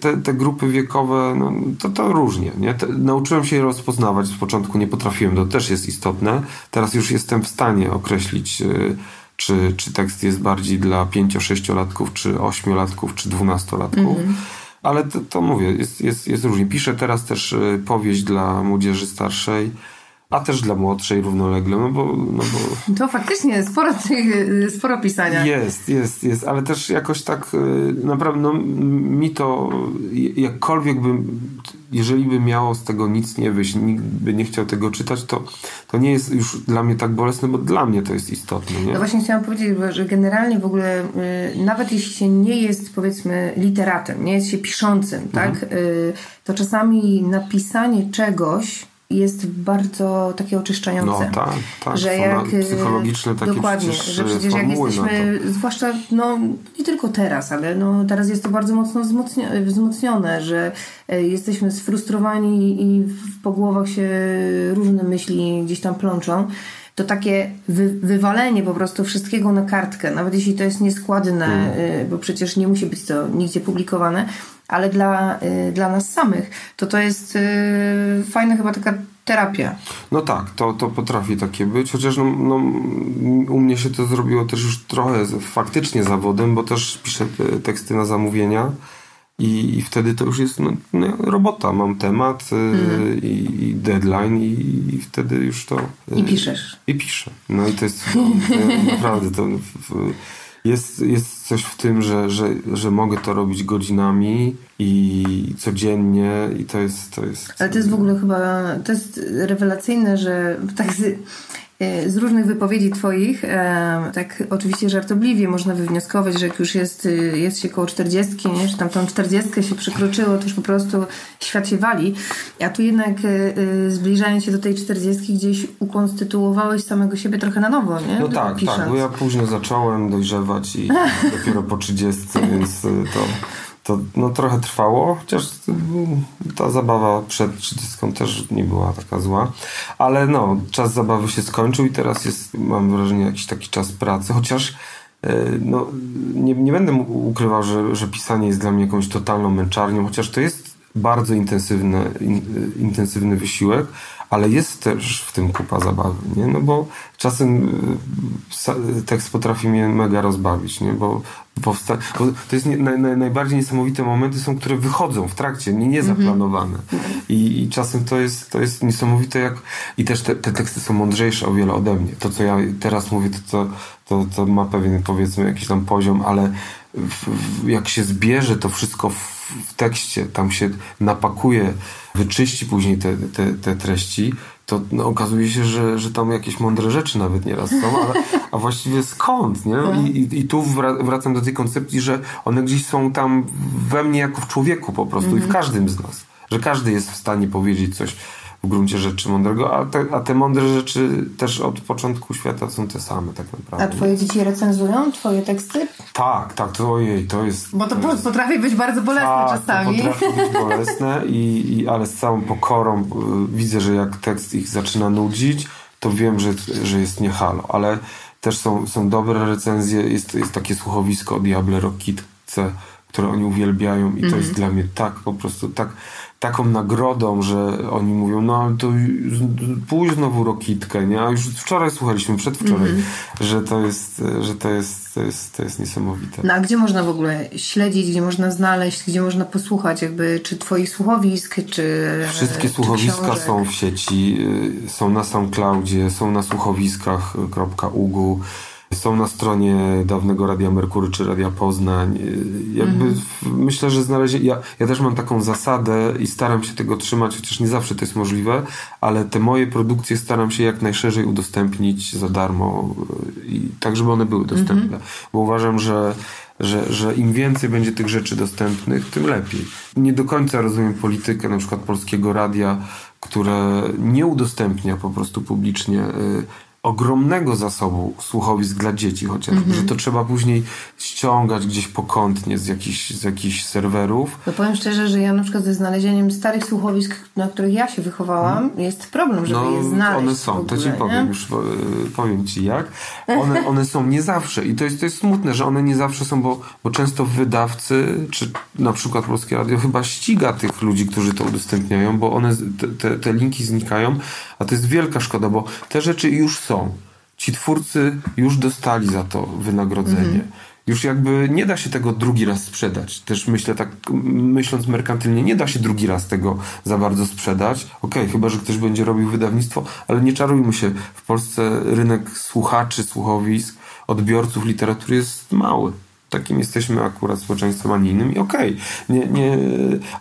te, te, grupy wiekowe, no, to, to różnie. Nie? nauczyłem się je rozpoznawać. Z początku nie potrafiłem, to też jest istotne. Teraz już jestem w stanie określić, y, czy, czy tekst jest bardziej dla 5-6-latków, czy 8-latków, czy 12-latków. Mhm. Ale to, to, mówię, jest, jest, jest różnie. Piszę teraz też y, powieść dla młodzieży starszej a też dla młodszej równolegle, no bo... No bo... To faktycznie sporo, sporo pisania. Jest, jest, jest, ale też jakoś tak y, naprawdę no, mi to jakkolwiek bym, jeżeli by miało z tego nic nie wyjść, nikt by nie chciał tego czytać, to, to nie jest już dla mnie tak bolesne, bo dla mnie to jest istotne. Nie? No właśnie chciałam powiedzieć, że generalnie w ogóle y, nawet jeśli się nie jest powiedzmy literatem, nie jest się piszącym, mhm. tak, to czasami napisanie czegoś jest bardzo takie oczyszczające. No tak, tak. Że jak, psychologiczne takie dokładnie, przecież, że przecież jak na jesteśmy, zwłaszcza no nie tylko teraz, ale no teraz jest to bardzo mocno wzmocnio- wzmocnione, że e, jesteśmy sfrustrowani i w, po głowach się różne myśli gdzieś tam plączą. To takie wy, wywalenie po prostu wszystkiego na kartkę, nawet jeśli to jest nieskładne, Mm. bo przecież nie musi być to nigdzie publikowane, ale dla, y, dla nas samych to to jest y, fajna chyba taka terapia. No tak, to, to potrafi takie być, chociaż no, no, u mnie się to zrobiło też już trochę faktycznie zawodem, bo też piszę te teksty na zamówienia i, i wtedy to już jest no, no, robota. Mam temat y, i, i deadline i, i wtedy już to... y, I piszesz. I piszę. No i to jest no, naprawdę to w, jest, jest coś w tym, że, że, że mogę to robić godzinami i codziennie i to jest... To jest Ale to jest w ogóle chyba, to jest rewelacyjne, że tak z, e, z różnych wypowiedzi twoich, e, tak oczywiście żartobliwie można wywnioskować, że jak już jest, y, jest się koło 40, nie, czy tam tą 40 się przekroczyło, to już po prostu świat się wali. A tu jednak e, e, zbliżając się do tej 40 gdzieś ukonstytuowałeś samego siebie trochę na nowo, nie? No tak, Pisząc. tak, bo ja późno zacząłem dojrzewać i dopiero po 30, więc y, to, to no, trochę trwało, chociaż y, ta zabawa przed 30 też nie była taka zła, ale no, czas zabawy się skończył i teraz jest, mam wrażenie, jakiś taki czas pracy, chociaż y, no, nie, nie będę ukrywał, że, że pisanie jest dla mnie jakąś totalną męczarnią, chociaż to jest bardzo intensywny, in, intensywny wysiłek, ale jest też w tym kupa zabawy, nie? No bo czasem y, tekst potrafi mnie mega rozbawić, nie? Bo, powsta- bo to jest nie, naj, naj, najbardziej niesamowite momenty są, które wychodzą w trakcie, nie, niezaplanowane. I, I czasem to jest, to jest niesamowite jak... I też te, te teksty są mądrzejsze o wiele ode mnie. To, co ja teraz mówię, to, to, to, to ma pewien, powiedzmy, jakiś tam poziom, ale w, w, jak się zbierze to wszystko w, w tekście, tam się napakuje, wyczyści później te, te, te treści, to no, okazuje się, że, że tam jakieś mądre rzeczy nawet nieraz są, ale, a właściwie skąd, nie? I, i, i tu wra- wracam do tej koncepcji, że one gdzieś są tam we mnie jako w człowieku po prostu i w każdym z nas. Że każdy jest w stanie powiedzieć coś w gruncie rzeczy mądrego, a te, a te mądre rzeczy też od początku świata są te same tak naprawdę. A twoje dzieci recenzują twoje teksty? Tak, tak, to ojej, to jest... Bo to po- potrafi być bardzo bolesne tak, czasami. To potrafi być bolesne, i, i, ale z całą pokorą y, widzę, że jak tekst ich zaczyna nudzić, to wiem, że, że jest nie halo, ale też są, są dobre recenzje, jest, jest takie słuchowisko o Diable Rockitce, które oni uwielbiają i to Mhm. jest dla mnie tak po prostu tak, taką nagrodą, że oni mówią, no ale to pójdź znowu Rokitkę, nie? A już wczoraj słuchaliśmy, przedwczoraj, Mhm. że to jest, że to jest, to jest, to jest niesamowite. No a gdzie można w ogóle śledzić, gdzie można znaleźć, gdzie można posłuchać jakby czy twoich słuchowisk, czy Wszystkie czy słuchowiska książek? są w sieci, y, są na SoundCloudzie, są na słuchowiskach.ugu, są na stronie dawnego Radia Merkury czy Radia Poznań. Jakby w- myślę, że znalezie... Ja, ja też mam taką zasadę i staram się tego trzymać, chociaż nie zawsze to jest możliwe, ale te moje produkcje staram się jak najszerzej udostępnić za darmo y, i tak, żeby one były dostępne. Bo uważam, że że, że im więcej będzie tych rzeczy dostępnych, tym lepiej. Nie do końca rozumiem politykę na przykład polskiego radia, które nie udostępnia po prostu publicznie y, ogromnego zasobu słuchowisk dla dzieci chociażby, że to trzeba później ściągać gdzieś pokątnie z jakichś, z jakichś serwerów. No powiem szczerze, że ja na przykład ze znalezieniem starych słuchowisk, na których ja się wychowałam, jest problem, żeby je znaleźć. No, one są, to ogóle, ci nie? powiem, już e, powiem ci jak. One, one są nie zawsze i to jest, to jest smutne, że one nie zawsze są, bo, bo często wydawcy, czy na przykład Polskie Radio chyba ściga tych ludzi, którzy to udostępniają, bo one, te, te linki znikają, a to jest wielka szkoda, bo te rzeczy już są. Ci twórcy już dostali za to wynagrodzenie. Już jakby nie da się tego drugi raz sprzedać. Też myślę tak, myśląc merkantylnie, nie da się drugi raz tego za bardzo sprzedać. Okej, chyba, że ktoś będzie robił wydawnictwo, ale nie czarujmy się. W Polsce rynek słuchaczy, słuchowisk, odbiorców literatury jest mały. Takim jesteśmy akurat społeczeństwem, a nie innym i okej. Nie, nie,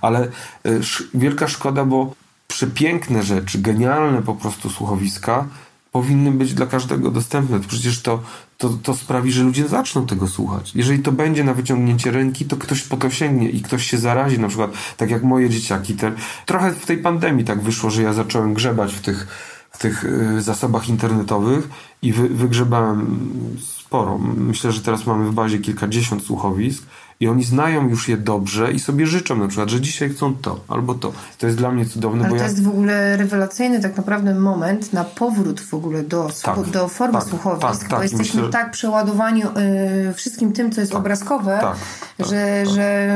ale e, sz, wielka szkoda, bo przepiękne rzeczy, genialne po prostu słuchowiska powinny być dla każdego dostępne. Przecież to, to, to sprawi, że ludzie zaczną tego słuchać. Jeżeli to będzie na wyciągnięcie ręki, to ktoś po to sięgnie i ktoś się zarazi. Na przykład, tak jak moje dzieciaki. Te, trochę w tej pandemii tak wyszło, że ja zacząłem grzebać w tych, w tych y, zasobach internetowych i wy, wygrzebałem sporo. Myślę, że teraz mamy w bazie kilkadziesiąt słuchowisk i oni znają już je dobrze i sobie życzą na przykład, że dzisiaj chcą to albo to. To jest dla mnie cudowne. Ale to ja... jest w ogóle rewelacyjny tak naprawdę moment na powrót w ogóle do, Tak, do formy tak, słuchowisk, tak, tak. bo I jesteśmy myślę- tak przeładowani y, wszystkim tym, co jest obrazkowe, tak, tak, że, że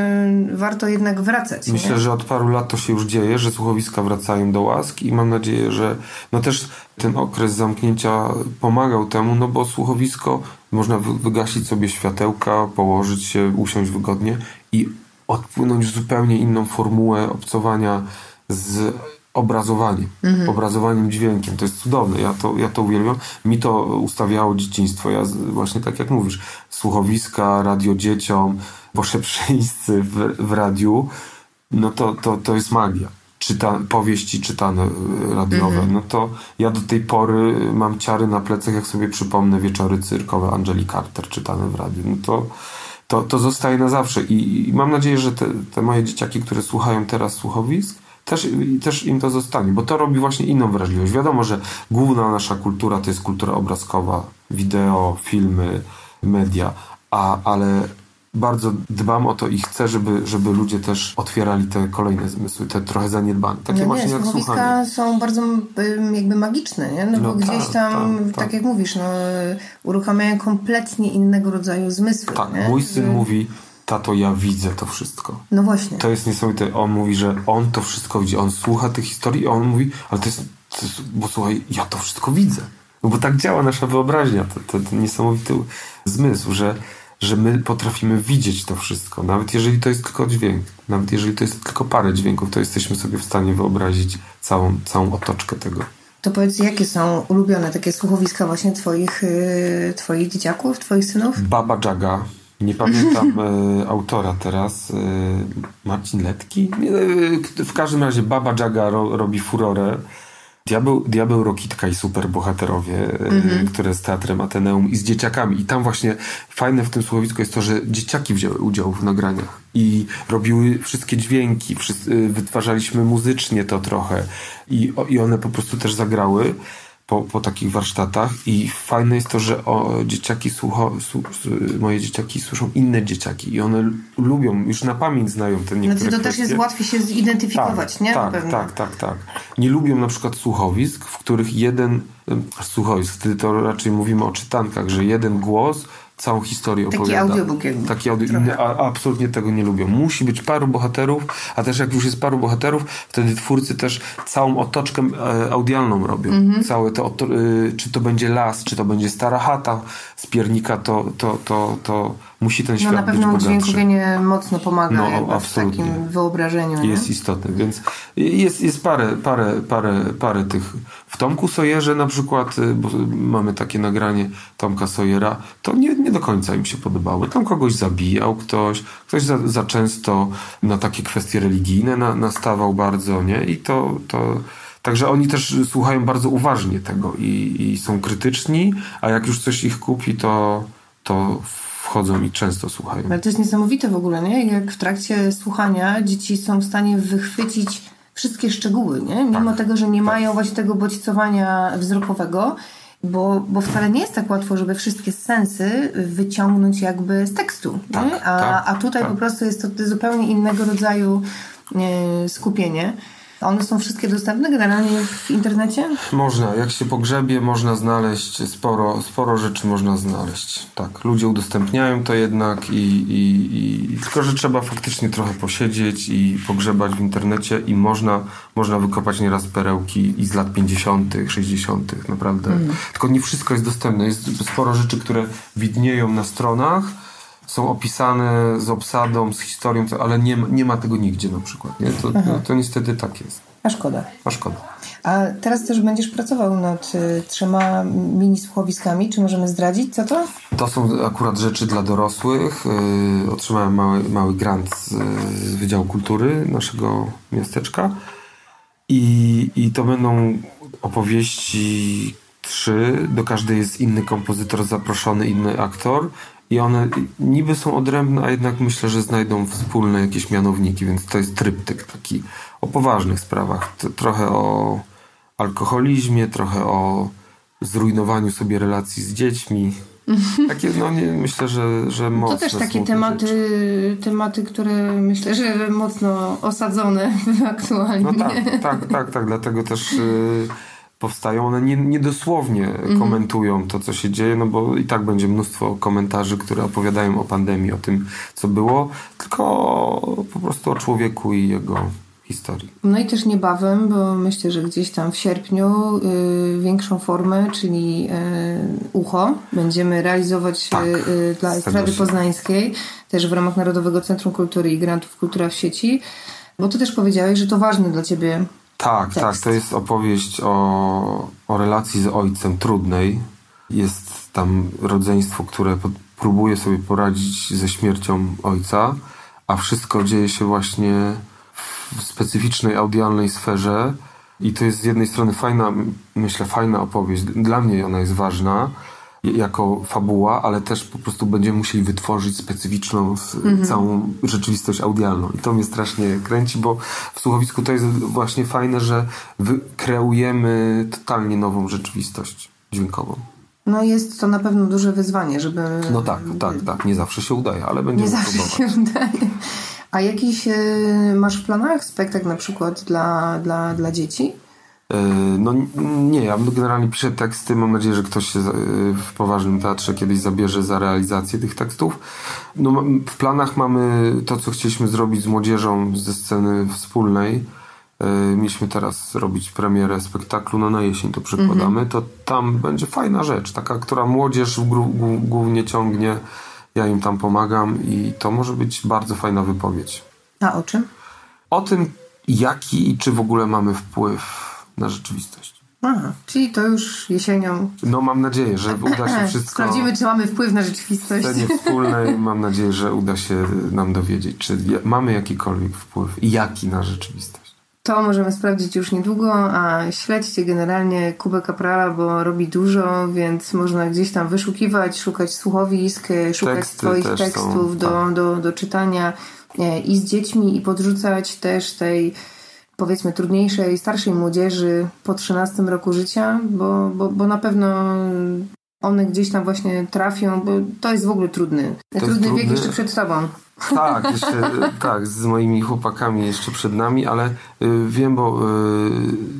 warto jednak wracać. Myślę, nie? że od paru lat to się już dzieje, że słuchowiska wracają do łask i mam nadzieję, że no też ten okres zamknięcia pomagał temu, no bo słuchowisko można wy- wygasić sobie światełka, położyć się, usiąść wygodnie i odpłynąć w zupełnie inną formułę obcowania z obrazowaniem, obrazowaniem dźwiękiem. To jest cudowne, ja to, ja to uwielbiam. Mi to ustawiało dzieciństwo. Ja właśnie tak jak mówisz, słuchowiska, radio dzieciom, Boże Przyńscy w, w radiu, no to, to, to jest magia. Czyta, powieści czytane y, radiowe, no to ja do tej pory mam ciary na plecach, jak sobie przypomnę wieczory cyrkowe Angeli Carter czytane w radiu. No to, to, to zostaje na zawsze i, i mam nadzieję, że te, te moje dzieciaki, które słuchają teraz słuchowisk, też, też im to zostanie, bo to robi właśnie inną wrażliwość. Wiadomo, że główna nasza kultura to jest kultura obrazkowa, wideo, filmy, media, a, ale bardzo dbam o to i chcę, żeby, żeby ludzie też otwierali te kolejne zmysły, te trochę zaniedbane. Takie No właśnie nie, jak słuchanie. są bardzo jakby magiczne, nie? No, No bo gdzieś tak, tam, tak, tak, tak. jak mówisz, no, uruchamiają kompletnie innego rodzaju zmysły. Tak, nie? mój syn Że- mówi, tato, ja widzę to wszystko. No właśnie. To jest niesamowite. On mówi, że on to wszystko widzi. On słucha tych historii i on mówi, ale to jest, to jest bo słuchaj, ja to wszystko widzę. No bo tak działa nasza wyobraźnia. To niesamowity zmysł, że, że my potrafimy widzieć to wszystko. Nawet jeżeli to jest tylko dźwięk, nawet jeżeli to jest tylko parę dźwięków, to jesteśmy sobie w stanie wyobrazić całą, całą otoczkę tego. To powiedz, jakie są ulubione takie słuchowiska właśnie twoich, yy, twoich dzieciaków, twoich synów? Baba Jaga. Nie pamiętam e, autora teraz. E, Marcin Letki? E, w każdym razie Baba Jaga ro, robi furorę. Diabeł, Diabeł Rokitka i superbohaterowie, e, które z Teatrem Ateneum i z dzieciakami. I tam właśnie fajne w tym słuchowisku jest to, że dzieciaki wzięły udział w nagraniach i robiły wszystkie dźwięki, e, wytwarzaliśmy muzycznie to trochę. I, i one po prostu też zagrały po, po takich warsztatach i fajne jest to, że o, dzieciaki słucho, su, su, moje dzieciaki słyszą inne dzieciaki i one lubią, już na pamięć znają te niektóre Znaczy to też kwestie. jest łatwiej się zidentyfikować, nie? Tak, Pewnie. tak, tak, tak. Nie lubią na przykład słuchowisk, w których jeden słuchowisk, wtedy to raczej mówimy o czytankach, że jeden głos całą historię Taki opowiada. audiobook jakby. Taki audio, Trochę. a, a absolutnie tego nie lubią. Musi być paru bohaterów, a też jak już jest paru bohaterów, wtedy twórcy też całą otoczkę e, audialną robią. Mhm. Całe to, y, czy to będzie las, czy to będzie stara chata z piernika, to, to, to, to musi ten No świat na być pewno udźwiękowienie mocno pomaga No, w takim wyobrażeniu. nie? Jest istotny, więc jest, jest parę, parę, parę, parę tych. W Tomku Sojerze na przykład, y, bo mamy takie nagranie Tomka Sojera, to nie, nie do końca im się podobało. Tam kogoś zabijał ktoś, ktoś za, za często na takie kwestie religijne na, nastawał bardzo, nie? I to, to Także oni też słuchają bardzo uważnie tego i, i są krytyczni, a jak już coś ich kupi, to, to wchodzą i często słuchają. Ale to jest niesamowite w ogóle, nie? Jak w trakcie słuchania dzieci są w stanie wychwycić wszystkie szczegóły, nie? Mimo Tak, tego, że nie mają właśnie tego bodźcowania wzrokowego, bo, bo wcale nie jest tak łatwo, żeby wszystkie sensy wyciągnąć jakby z tekstu, Tak? A, tak, a tutaj tak. po prostu jest to zupełnie innego rodzaju e, skupienie. One są wszystkie dostępne generalnie w internecie? Można, jak się pogrzebie, można znaleźć sporo, sporo rzeczy można znaleźć. Tak, ludzie udostępniają to jednak i, i, i tylko, że trzeba faktycznie trochę posiedzieć i pogrzebać w internecie i można, można wykopać nieraz perełki i z lat 50., 60., naprawdę. Tylko nie wszystko jest dostępne. Jest sporo rzeczy, które widnieją na stronach, są opisane z obsadą, z historią, ale nie, ma- nie ma tego nigdzie na przykład. Nie? To, to niestety tak jest. A szkoda. A szkoda. A teraz też będziesz pracował nad y, trzema mini słuchowiskami. Czy możemy zdradzić, co to? To są akurat rzeczy dla dorosłych. Yy, Otrzymałem mały, mały grant z yy, Wydziału Kultury naszego miasteczka. I, I to będą opowieści, trzy, do każdej jest inny kompozytor zaproszony, inny aktor i one niby są odrębne, a jednak myślę, że znajdą wspólne jakieś mianowniki, więc to jest tryptyk taki o poważnych sprawach. Trochę o alkoholizmie, trochę o zrujnowaniu sobie relacji z dziećmi. Takie, no nie, myślę, że, że mocne To też takie tematy, rzeczy. tematy, które myślę, że mocno osadzone aktualnie. No tak, tak, tak, tak. Dlatego też y, powstają. One nie, niedosłownie Mhm. komentują to, co się dzieje, no bo i tak będzie mnóstwo komentarzy, które opowiadają o pandemii, o tym, co było, tylko po prostu o człowieku i jego historii. No i też niebawem, bo myślę, że gdzieś tam w sierpniu y, większą formę, czyli y, ucho, będziemy realizować Tak, y, y, dla Estrady Poznańskiej, też w ramach Narodowego Centrum Kultury i Grantów Kultura w sieci, bo ty też powiedziałeś, że to ważne dla ciebie. Tak, Tekst. tak. To jest opowieść o, o relacji z ojcem trudnej. Jest tam rodzeństwo, które pod, próbuje sobie poradzić ze śmiercią ojca, a wszystko dzieje się właśnie w specyficznej audialnej sferze. I to jest z jednej strony fajna, myślę, fajna opowieść. Dla mnie ona jest ważna jako fabuła, ale też po prostu będziemy musieli wytworzyć specyficzną s- całą rzeczywistość audialną. I to mnie strasznie kręci, bo w słuchowisku to jest właśnie fajne, że kreujemy totalnie nową rzeczywistość dźwiękową. No jest to na pewno duże wyzwanie, żeby... No tak, tak, tak. Nie zawsze się udaje, ale będziemy Nie zawsze próbować. się udaje. A jakiś y, masz w planach spektakl na przykład dla, dla, dla dzieci? E, No nie, ja generalnie piszę teksty. Mam nadzieję, że ktoś się e, w poważnym teatrze kiedyś zabierze za realizację tych tekstów. No, w planach mamy to, co chcieliśmy zrobić z młodzieżą ze sceny wspólnej. E, Mieliśmy teraz robić premierę spektaklu, no na jesień to przekładamy. To tam będzie fajna rzecz, taka, która młodzież głównie ciągnie. Ja im tam pomagam i to może być bardzo fajna wypowiedź. A o czym? O tym, jaki i czy w ogóle mamy wpływ na rzeczywistość. Aha, czyli to już jesienią No mam nadzieję, że uda się wszystko sprawdzimy, czy mamy wpływ na w rzeczywistość. scenie wspólnej. Mam nadzieję, że uda się nam dowiedzieć, czy mamy jakikolwiek wpływ i jaki na rzeczywistość. To możemy sprawdzić już niedługo, a śledźcie generalnie Kubę Kaprala, bo robi dużo, więc można gdzieś tam wyszukiwać, szukać słuchowisk, szukać Teksty swoich tekstów są, do, tak. do, do czytania e, i z dziećmi i podrzucać też tej powiedzmy trudniejszej, starszej młodzieży po 13 roku życia, bo, bo, bo na pewno one gdzieś tam właśnie trafią, bo to jest w ogóle trudny. jest trudny wiek trudny. jeszcze przed tobą. Tak, jeszcze, tak, z moimi chłopakami jeszcze przed nami, ale y, wiem, bo y,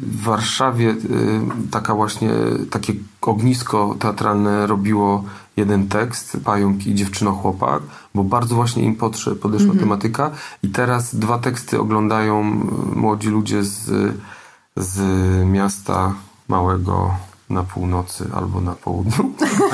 w Warszawie y, taka właśnie, takie ognisko teatralne robiło jeden tekst, Pająk i dziewczyno chłopak, bo bardzo właśnie im podeszła tematyka i teraz dwa teksty oglądają y, młodzi ludzie z, z miasta małego na północy albo na południu.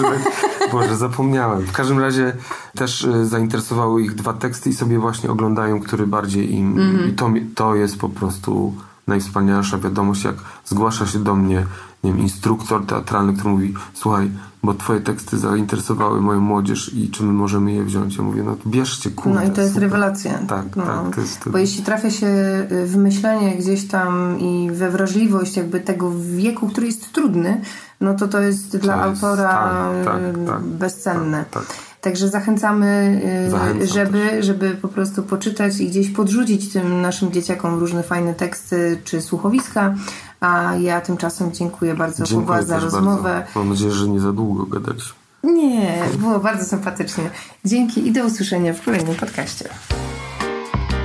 Boże, zapomniałem. W każdym razie też y, zainteresowały ich dwa teksty i sobie właśnie oglądają, który bardziej im... I to, to jest po prostu najwspanialsza wiadomość, jak zgłasza się do mnie nie wiem, instruktor teatralny, który mówi słuchaj, bo twoje teksty zainteresowały moją młodzież i czy my możemy je wziąć? Ja mówię, no bierzcie, kurde. No i to jest super. rewelacja. Tak, no. tak. To jest, Bo jeśli trafia się y, w myślenie gdzieś tam i we wrażliwość jakby tego wieku, który jest trudny, no to to jest dla jest- autora tak, tak, y, tak, bezcenne. tak, tak. Także zachęcamy, y, Zachęcam żeby, żeby po prostu poczytać i gdzieś podrzucić tym naszym dzieciakom różne fajne teksty czy słuchowiska. A ja tymczasem dziękuję bardzo Dziękuję za rozmowę. bardzo. Mam nadzieję, że nie za długo gadaliśmy. Nie, było bardzo sympatycznie. Dzięki i do usłyszenia w kolejnym podcaście.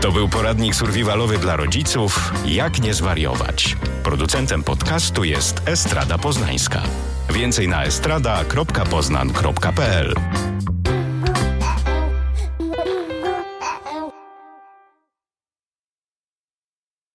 To był poradnik survivalowy dla rodziców Jak nie zwariować. Producentem podcastu jest Estrada Poznańska. Więcej na estrada.poznan.pl